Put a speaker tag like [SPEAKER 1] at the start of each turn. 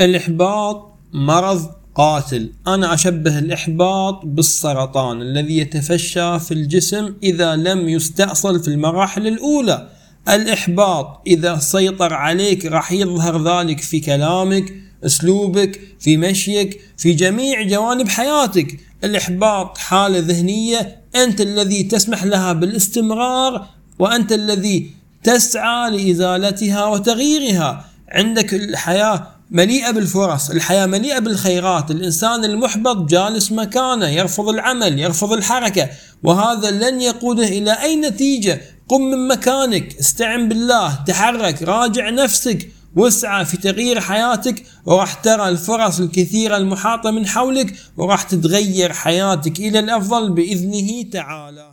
[SPEAKER 1] الإحباط مرض قاتل. أنا أشبه الإحباط بالسرطان الذي يتفشى في الجسم إذا لم يستأصل في المراحل الأولى. الإحباط إذا سيطر عليك راح يظهر ذلك في كلامك أسلوبك في مشيك في جميع جوانب حياتك. الإحباط حالة ذهنية أنت الذي تسمح لها بالاستمرار وأنت الذي تسعى لإزالتها وتغييرها. عندك الحياة مليئة بالفرص الحياة مليئة بالخيرات الإنسان المحبط جالس مكانه يرفض العمل يرفض الحركة وهذا لن يقوده إلى أي نتيجة. قم من مكانك استعن بالله تحرك راجع نفسك واسعى في تغيير حياتك وراح ترى الفرص الكثيرة المحاطة من حولك وراح تتغير حياتك إلى الأفضل بإذنه تعالى.